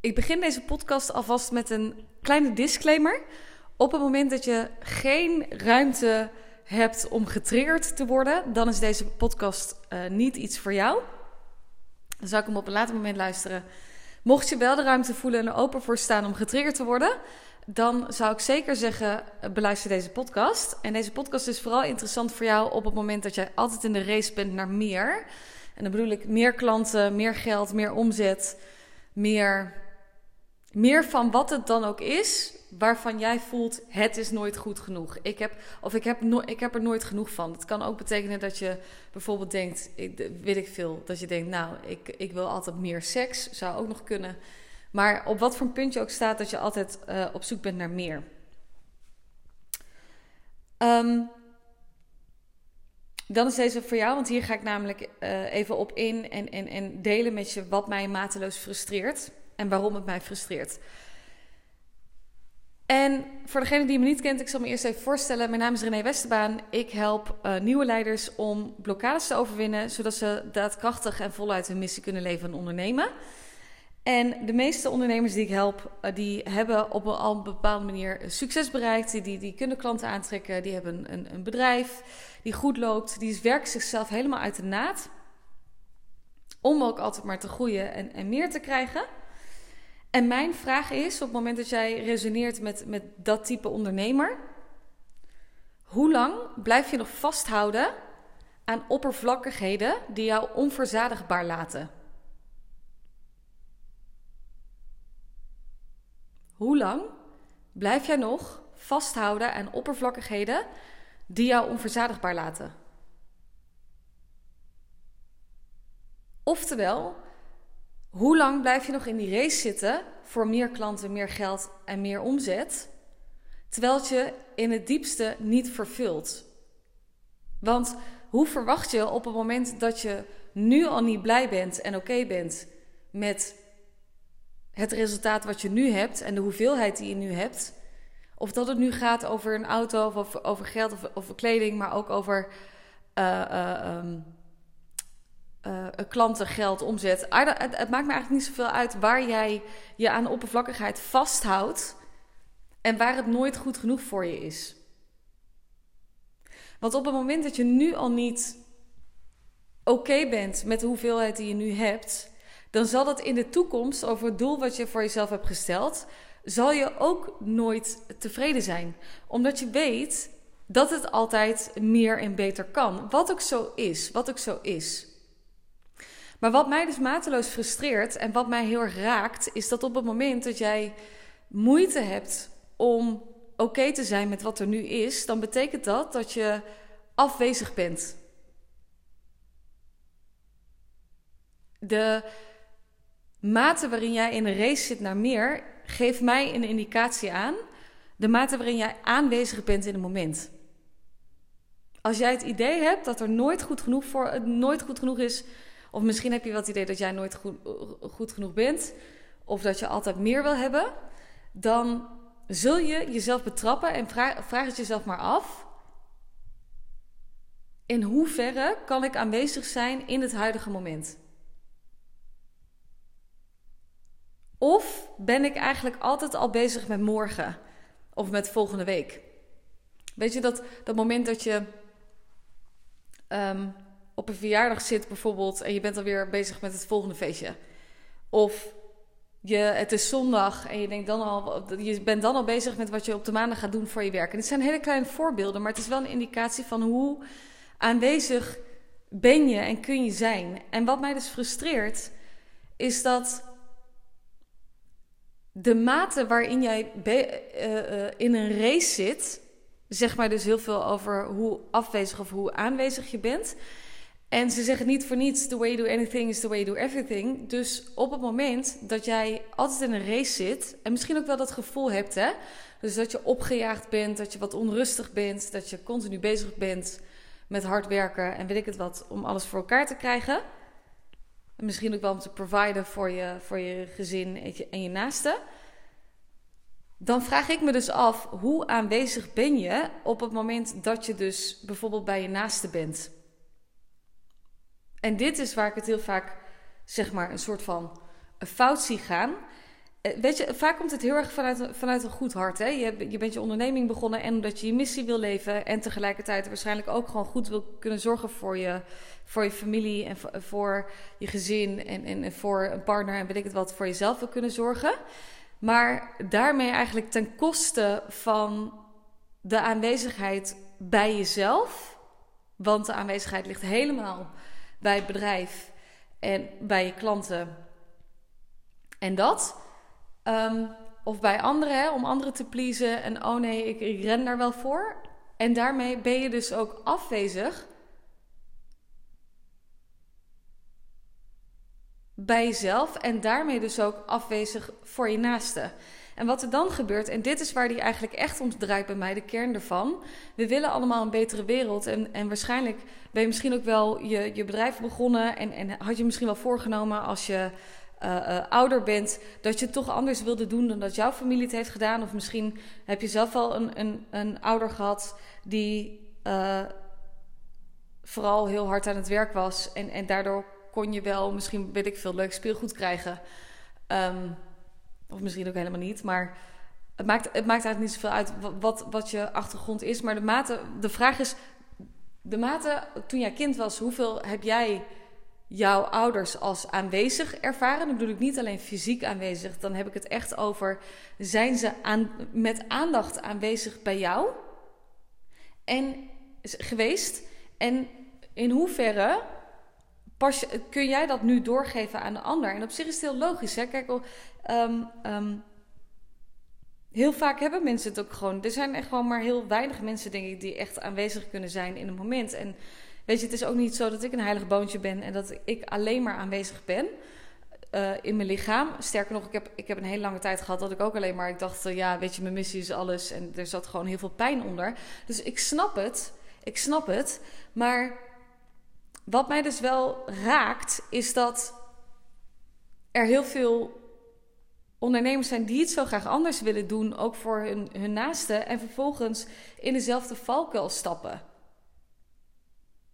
Ik begin deze podcast alvast met een kleine disclaimer. Op het moment dat je geen ruimte hebt om getriggerd te worden, dan is deze podcast uh, niet iets voor jou. Dan zou ik hem op een later moment luisteren. Mocht je wel de ruimte voelen en er open voor staan om getriggerd te worden, dan zou ik zeker zeggen: eh, beluister deze podcast. En deze podcast is vooral interessant voor jou op het moment dat jij altijd in de race bent naar meer. En dan bedoel ik meer klanten, meer geld, meer omzet, meer, meer van wat het dan ook is, waarvan jij voelt: het is nooit goed genoeg. Ik heb, of ik heb, ik heb er nooit genoeg van. Het kan ook betekenen dat je bijvoorbeeld denkt: ik, weet ik veel, dat je denkt: nou, ik, ik wil altijd meer seks, zou ook nog kunnen. Maar op wat voor een punt je ook staat, dat je altijd uh, op zoek bent naar meer. Um, dan is deze voor jou, want hier ga ik namelijk uh, even op in en, en, en delen met je wat mij mateloos frustreert en waarom het mij frustreert. En voor degene die me niet kent, ik zal me eerst even voorstellen. Mijn naam is René Westerbaan. Ik help uh, nieuwe leiders om blokkades te overwinnen, zodat ze daadkrachtig en voluit hun missie kunnen leven en ondernemen. En de meeste ondernemers die ik help, uh, die hebben op een, al bepaalde manier succes bereikt. Die, die, die kunnen klanten aantrekken, die hebben een, een, een bedrijf die goed loopt. Die werkt zichzelf helemaal uit de naad. Om ook altijd maar te groeien en, en meer te krijgen. En mijn vraag is, op het moment dat jij resoneert met, met dat type ondernemer, hoe lang blijf je nog vasthouden aan oppervlakkigheden die jou onverzadigbaar laten? Hoe lang blijf jij nog vasthouden aan oppervlakkigheden die jou onverzadigbaar laten? Oftewel, hoe lang blijf je nog in die race zitten voor meer klanten, meer geld en meer omzet, terwijl je in het diepste niet vervult? Want hoe verwacht je op het moment dat je nu al niet blij bent en oké bent met het resultaat wat je nu hebt en de hoeveelheid die je nu hebt. Of dat het nu gaat over een auto of over, geld of over kleding, maar ook over uh, uh, um, uh, klanten, geld, omzet. Het, het, maakt me eigenlijk niet zoveel uit waar jij je aan oppervlakkigheid vasthoudt en waar het nooit goed genoeg voor je is. Want op het moment dat je nu al niet oké bent met de hoeveelheid die je nu hebt, dan zal dat in de toekomst over het doel wat je voor jezelf hebt gesteld, zal je ook nooit tevreden zijn. Omdat je weet dat het altijd meer en beter kan. Wat ook zo is, wat ook zo is. Maar wat mij dus mateloos frustreert en wat mij heel erg raakt, is dat op het moment dat jij moeite hebt om oké te zijn met wat er nu is, dan betekent dat dat je afwezig bent. De mate waarin jij in een race zit naar meer, geeft mij een indicatie aan. De mate waarin jij aanwezig bent in het moment. Als jij het idee hebt dat er nooit goed genoeg, voor, nooit goed genoeg is, of misschien heb je wel het idee dat jij nooit goed, genoeg bent, of dat je altijd meer wil hebben, dan zul je jezelf betrappen en vraag, vraag het jezelf maar af. In hoeverre kan ik aanwezig zijn in het huidige moment? Of ben ik eigenlijk altijd al bezig met morgen of met volgende week? Weet je dat, dat moment dat je um, op een verjaardag zit bijvoorbeeld en je bent alweer bezig met het volgende feestje? Of je, het is zondag en je, denkt dan al, je bent dan al bezig met wat je op de maandag gaat doen voor je werk. En dit zijn hele kleine voorbeelden, maar het is wel een indicatie van hoe aanwezig ben je en kun je zijn. En wat mij dus frustreert, is dat de mate waarin jij uh, uh, in een race zit, zeg maar dus heel veel over hoe afwezig of hoe aanwezig je bent. En ze zeggen niet voor niets: the way you do anything is the way you do everything. Dus op het moment dat jij altijd in een race zit, en misschien ook wel dat gevoel hebt, hè? Dus dat je opgejaagd bent, dat je wat onrustig bent, dat je continu bezig bent met hard werken en weet ik het wat, om alles voor elkaar te krijgen misschien ook wel om te providen voor je, voor je gezin en je, en je naasten. Dan vraag ik me dus af, hoe aanwezig ben je op het moment dat je dus bijvoorbeeld bij je naaste bent? En dit is waar ik het heel vaak, zeg maar, een soort van een fout zie gaan. eh, weet je, vaak komt het heel erg vanuit, vanuit een goed hart. Hè? Je, je bent je onderneming begonnen en omdat je je missie wil leven. En tegelijkertijd waarschijnlijk ook gewoon goed wil kunnen zorgen voor je, voor je familie en voor je gezin. En, en voor een partner en weet ik het wat, voor jezelf wil kunnen zorgen. Maar daarmee eigenlijk ten koste van de aanwezigheid bij jezelf. Want de aanwezigheid ligt helemaal bij het bedrijf en bij je klanten. En dat. Ehm, of bij anderen, hè, om anderen te pleasen. En oh nee, ik, ik ren daar wel voor. En daarmee ben je dus ook afwezig bij jezelf en daarmee dus ook afwezig voor je naaste. En wat er dan gebeurt, en dit is waar die eigenlijk echt om draait bij mij, de kern ervan. We willen allemaal een betere wereld. En, en waarschijnlijk ben je misschien ook wel je, je bedrijf begonnen. En, en had je misschien wel voorgenomen als je uh, uh, ouder bent, dat je het toch anders wilde doen dan dat jouw familie het heeft gedaan. Of misschien heb je zelf wel een, een, een ouder gehad die uh, vooral heel hard aan het werk was. En, en daardoor kon je wel misschien, weet ik veel, leuk speelgoed krijgen. Um, of misschien ook helemaal niet. Maar het maakt, het maakt eigenlijk niet zoveel uit wat, wat je achtergrond is. Maar de mate, de vraag is, de mate toen jij kind was, hoeveel heb jij jouw ouders als aanwezig ervaren? Dan bedoel ik niet alleen fysiek aanwezig. Dan heb ik het echt over, zijn ze aan, met aandacht aanwezig bij jou? En geweest? En in hoeverre pas kun jij dat nu doorgeven aan de ander? En op zich is het heel logisch. Hè? Kijk, um, um, heel vaak hebben mensen het ook gewoon. Er zijn echt gewoon maar heel weinig mensen, denk ik, die echt aanwezig kunnen zijn in een moment. En weet je, het is ook niet zo dat ik een heilig boontje ben en dat ik alleen maar aanwezig ben. Uh, in mijn lichaam. Sterker nog, ik heb, ik heb een hele lange tijd gehad dat ik ook alleen maar... Ik dacht, uh, ja, weet je, mijn missie is alles. En er zat gewoon heel veel pijn onder. Dus ik snap het. Ik snap het. Maar wat mij dus wel raakt, is dat er heel veel ondernemers zijn die het zo graag anders willen doen, ook voor hun, hun naasten, en vervolgens in dezelfde valkuil stappen.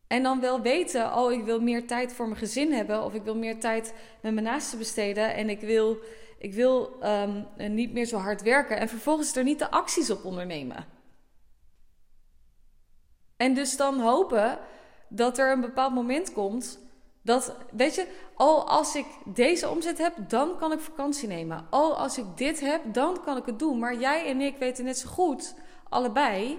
En dan wel weten, oh, ik wil meer tijd voor mijn gezin hebben, of ik wil meer tijd met mijn naasten besteden, en ik wil, ik wil um, niet meer zo hard werken, en vervolgens er niet de acties op ondernemen. En dus dan hopen dat er een bepaald moment komt dat, weet je, oh, als ik deze omzet heb, dan kan ik vakantie nemen. Oh, als ik dit heb, dan kan ik het doen. Maar jij en ik weten net zo goed, allebei,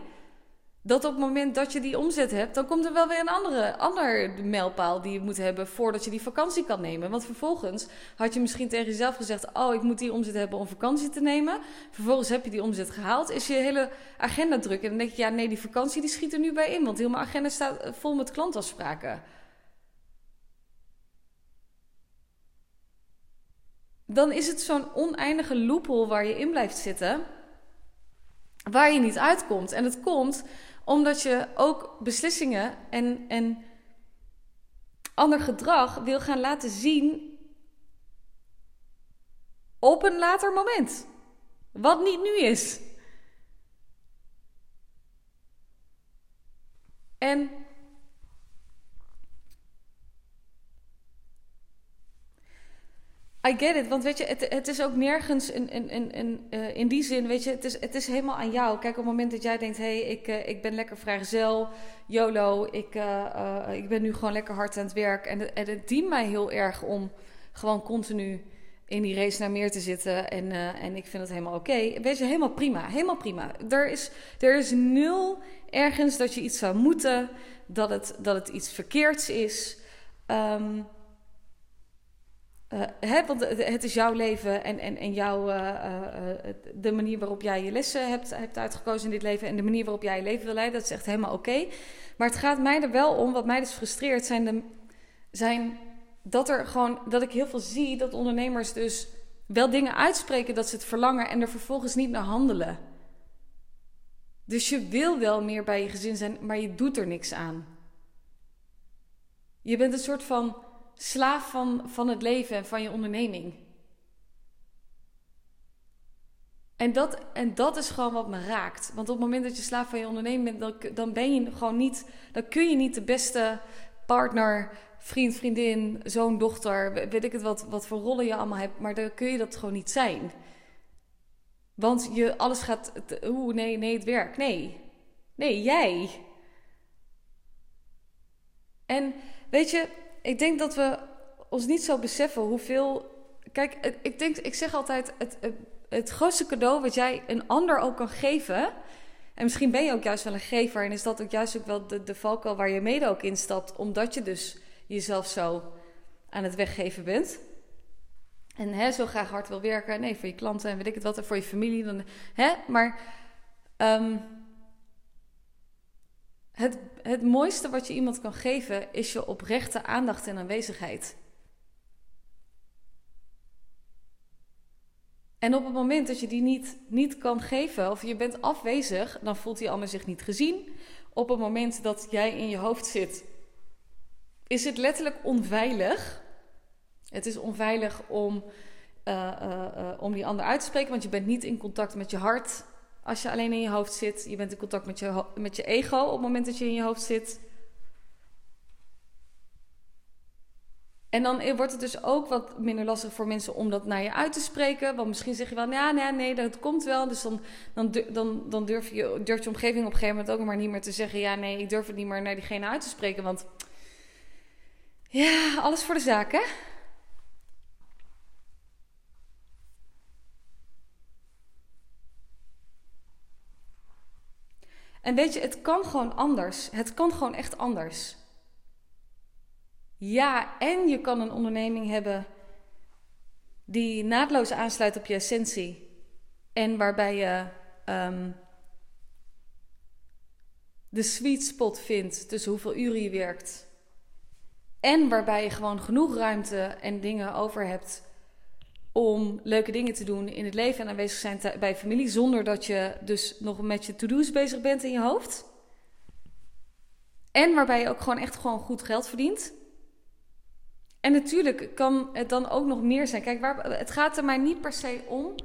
dat op het moment dat je die omzet hebt, dan komt er wel weer een andere, ander mijlpaal die je moet hebben voordat je die vakantie kan nemen. Want vervolgens had je misschien tegen jezelf gezegd: Oh, ik moet die omzet hebben om vakantie te nemen. Vervolgens heb je die omzet gehaald, is je hele agenda druk. En dan denk je: Ja, nee, die vakantie die schiet er nu bij in, want heel mijn agenda staat vol met klantafspraken. Dan is het zo'n oneindige loophole waar je in blijft zitten, waar je niet uitkomt. En het komt omdat je ook beslissingen en, en ander gedrag wil gaan laten zien op een later moment. Wat niet nu is. En I get it, want weet je, het, is ook nergens in, in, in, in, uh, in die zin, weet je, het is, het is helemaal aan jou. Kijk, op het moment dat jij denkt, hé, hey, ik, uh, ik ben lekker vrijgezel, YOLO, ik, uh, ik ben nu gewoon lekker hard aan het werk. En, het dient mij heel erg om gewoon continu in die race naar meer te zitten. En, en ik vind het helemaal oké. Weet je, helemaal prima, helemaal prima. Er is, er is nul ergens dat je iets zou moeten, dat het, dat het iets verkeerds is. Um, uh, hè, want het is jouw leven en, en, en jouw, uh, uh, de manier waarop jij je lessen hebt, hebt uitgekozen in dit leven en de manier waarop jij je leven wil leiden, dat is echt helemaal oké. Maar het gaat mij er wel om, wat mij dus frustreert, zijn, de, zijn dat, er gewoon, dat ik heel veel zie dat ondernemers dus wel dingen uitspreken dat ze het verlangen en er vervolgens niet naar handelen. Dus je wil wel meer bij je gezin zijn, maar je doet er niks aan. Je bent een soort van slaaf van, van het leven en van je onderneming. En dat, en dat is gewoon wat me raakt. Want op het moment dat je slaaf van je onderneming bent, dan, ben je gewoon niet, dan kun je niet de beste partner, vriend, vriendin, zoon, dochter, weet ik het wat, wat voor rollen je allemaal hebt, maar dan kun je dat gewoon niet zijn. Want je, alles gaat, oeh, nee, nee, het werk. Nee, nee, jij. En weet je, ik denk dat we ons niet zo beseffen hoeveel. Kijk, ik denk, ik zeg altijd: het, het grootste cadeau wat jij een ander ook kan geven. En misschien ben je ook juist wel een gever en is dat ook juist ook wel de, de valkuil waar je mede ook instapt, omdat je dus jezelf zo aan het weggeven bent. En hè, zo graag hard wil werken. Nee, voor je klanten en weet ik het wat. En voor je familie. Dan, hè? Maar um, het, het mooiste wat je iemand kan geven is je oprechte aandacht en aanwezigheid. En op het moment dat je die niet, niet kan geven of je bent afwezig, dan voelt die ander zich niet gezien. Op het moment dat jij in je hoofd zit, is het letterlijk onveilig. Het is onveilig om, uh, uh, uh, om die ander uit te spreken, want je bent niet in contact met je hart als je alleen in je hoofd zit. Je bent in contact met je, met je ego op het moment dat je in je hoofd zit. En dan wordt het dus ook wat minder lastig voor mensen om dat naar je uit te spreken. Want misschien zeg je wel, ja, nee, nee, dat komt wel. Dus dan, dan, dan, dan durf, je, durft je omgeving op een gegeven moment ook maar niet meer te zeggen... ja, nee, ik durf het niet meer naar diegene uit te spreken. Want ja, alles voor de zaak, hè? En weet je, het kan gewoon anders. Het kan gewoon echt anders. Ja, en je kan een onderneming hebben die naadloos aansluit op je essentie. En waarbij je um, de sweet spot vindt tussen hoeveel uren je werkt. En waarbij je gewoon genoeg ruimte en dingen over hebt om leuke dingen te doen in het leven en aanwezig zijn bij familie, zonder dat je dus nog met je to-do's bezig bent in je hoofd. En waarbij je ook gewoon echt gewoon goed geld verdient. En natuurlijk kan het dan ook nog meer zijn. Kijk, waar, het gaat er mij niet per se om.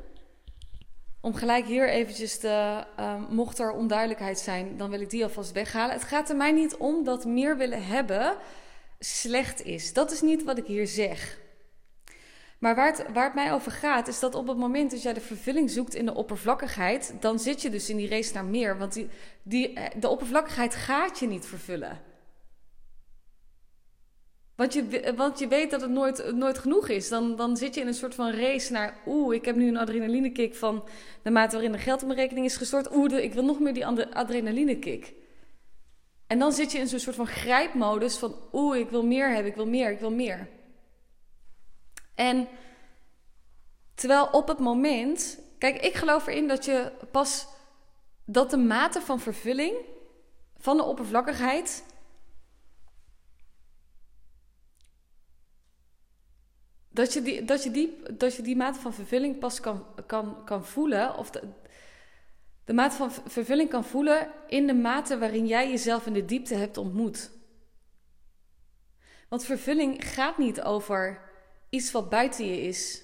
Om gelijk hier eventjes te, uh, mocht er onduidelijkheid zijn, dan wil ik die alvast weghalen. Het gaat er mij niet om dat meer willen hebben slecht is. Dat is niet wat ik hier zeg. Maar waar het, waar het mij over gaat, is dat op het moment dat jij de vervulling zoekt in de oppervlakkigheid, dan zit je dus in die race naar meer. Want die, die, de oppervlakkigheid gaat je niet vervullen. Want je, want je weet dat het nooit, nooit genoeg is. Dan, dan zit je in een soort van race naar... Oeh, ik heb nu een adrenalinekick van de mate waarin er geld op mijn rekening is gestort. Oeh, ik wil nog meer die adrenalinekick. En dan zit je in zo'n soort van grijpmodus van... Oeh, ik wil meer hebben, ik wil meer, ik wil meer. En terwijl op het moment... Kijk, ik geloof erin dat je pas... Dat de mate van vervulling van de oppervlakkigheid dat je die, dat je die, dat je die mate van vervulling pas kan, kan, kan voelen. Of de, de mate van vervulling kan voelen in de mate waarin jij jezelf in de diepte hebt ontmoet. Want vervulling gaat niet over iets wat buiten je is.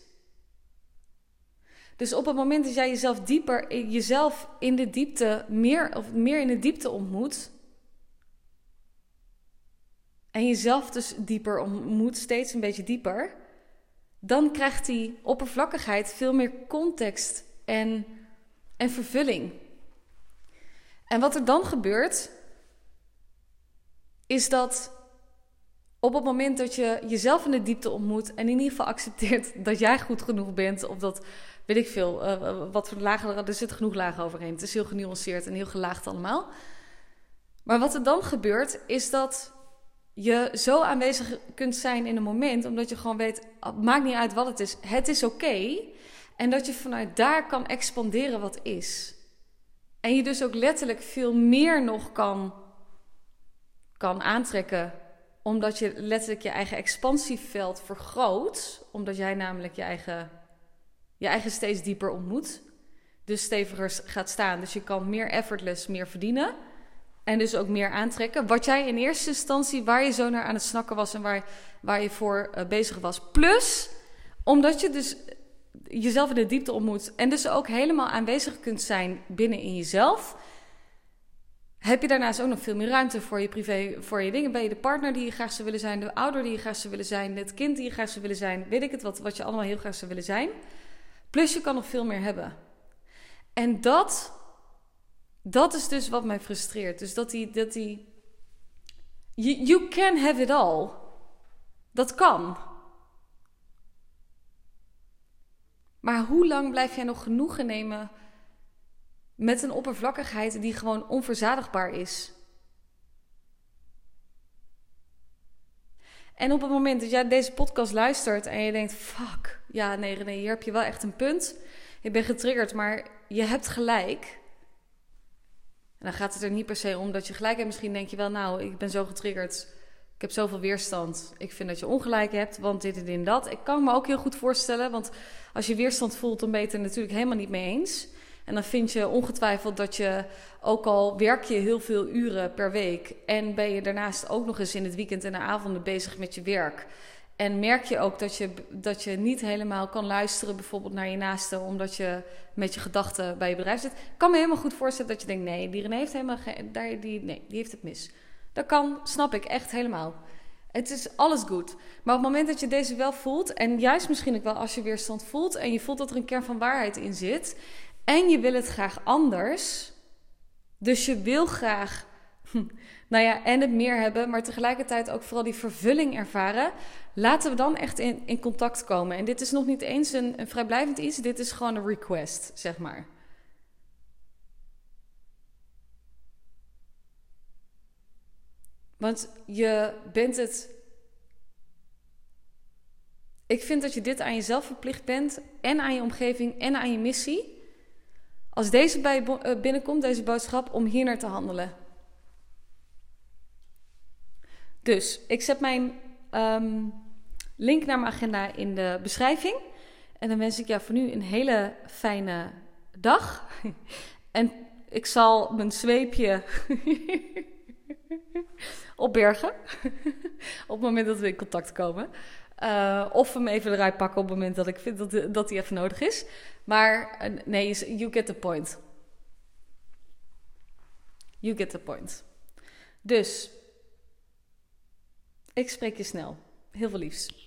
Dus op het moment dat jij jezelf dieper, jezelf in de diepte, meer, of meer in de diepte ontmoet. En jezelf dus dieper ontmoet, steeds een beetje dieper dan krijgt die oppervlakkigheid veel meer context en, en vervulling. En wat er dan gebeurt, is dat op het moment dat je jezelf in de diepte ontmoet en in ieder geval accepteert dat jij goed genoeg bent, of dat weet ik veel, uh, wat voor lagen er zit genoeg lagen overheen. Het is heel genuanceerd en heel gelaagd allemaal. Maar wat er dan gebeurt, is dat je zo aanwezig kunt zijn in een moment, omdat je gewoon weet, het maakt niet uit wat het is, het is oké. en dat je vanuit daar kan expanderen wat is. En je dus ook letterlijk veel meer nog kan, kan aantrekken, omdat je letterlijk je eigen expansieveld vergroot, omdat jij namelijk je eigen, je eigen steeds dieper ontmoet. Dus steviger gaat staan. Dus je kan meer effortless meer verdienen. En dus ook meer aantrekken. Wat jij in eerste instantie, waar je zo naar aan het snakken was en waar, waar je voor uh, bezig was. Plus, omdat je dus jezelf in de diepte ontmoet. En dus ook helemaal aanwezig kunt zijn binnen in jezelf. Heb je daarnaast ook nog veel meer ruimte voor je privé, voor je dingen? Ben je de partner die je graag zou willen zijn, de ouder die je graag zou willen zijn, het kind die je graag zou willen zijn, weet ik het, wat, wat je allemaal heel graag zou willen zijn. Plus je kan nog veel meer hebben. En dat, dat is dus wat mij frustreert. Dus dat die, dat die, you, you can have it all. Dat kan. Maar hoe lang blijf jij nog genoegen nemen met een oppervlakkigheid die gewoon onverzadigbaar is? En op het moment dat jij deze podcast luistert en je denkt: fuck, ja, nee, René, hier heb je wel echt een punt. Je bent getriggerd, maar je hebt gelijk. En dan gaat het er niet per se om dat je gelijk hebt. Misschien denk je wel, nou, ik ben zo getriggerd. Ik heb zoveel weerstand. Ik vind dat je ongelijk hebt, want dit en dit en dat. Ik kan me ook heel goed voorstellen, want als je weerstand voelt, dan ben je het er natuurlijk helemaal niet mee eens. En dan vind je ongetwijfeld dat je, ook al werk je heel veel uren per week en ben je daarnaast ook nog eens in het weekend en de avonden bezig met je werk. En merk je ook dat je, dat je niet helemaal kan luisteren, bijvoorbeeld naar je naaste, omdat je met je gedachten bij je bedrijf zit. Ik kan me helemaal goed voorstellen dat je denkt: nee, die René heeft helemaal geen. Daar, die, nee, die heeft het mis. Dat kan, snap ik echt helemaal. Het is alles goed. Maar op het moment dat je deze wel voelt, en juist misschien ook wel als je weerstand voelt en je voelt dat er een kern van waarheid in zit, en je wil het graag anders, dus je wil graag, nou ja, en het meer hebben, maar tegelijkertijd ook vooral die vervulling ervaren, laten we dan echt in, in contact komen. En dit is nog niet eens een, een vrijblijvend iets, dit is gewoon een request, zeg maar. Want je bent het. Ik vind dat je dit aan jezelf verplicht bent en aan je omgeving en aan je missie. Als deze bij eh, binnenkomt, deze boodschap, om hier naar te handelen. Dus ik zet mijn ehm, link naar mijn agenda in de beschrijving. En dan wens ik jou voor nu een hele fijne dag. En ik zal mijn zweepje opbergen. op het moment dat we in contact komen. Uh, of hem even eruit pakken op het moment dat ik vind dat, dat even nodig is. Maar uh, nee, you get the point. You get the point. Dus, ik spreek je snel. Heel veel liefs.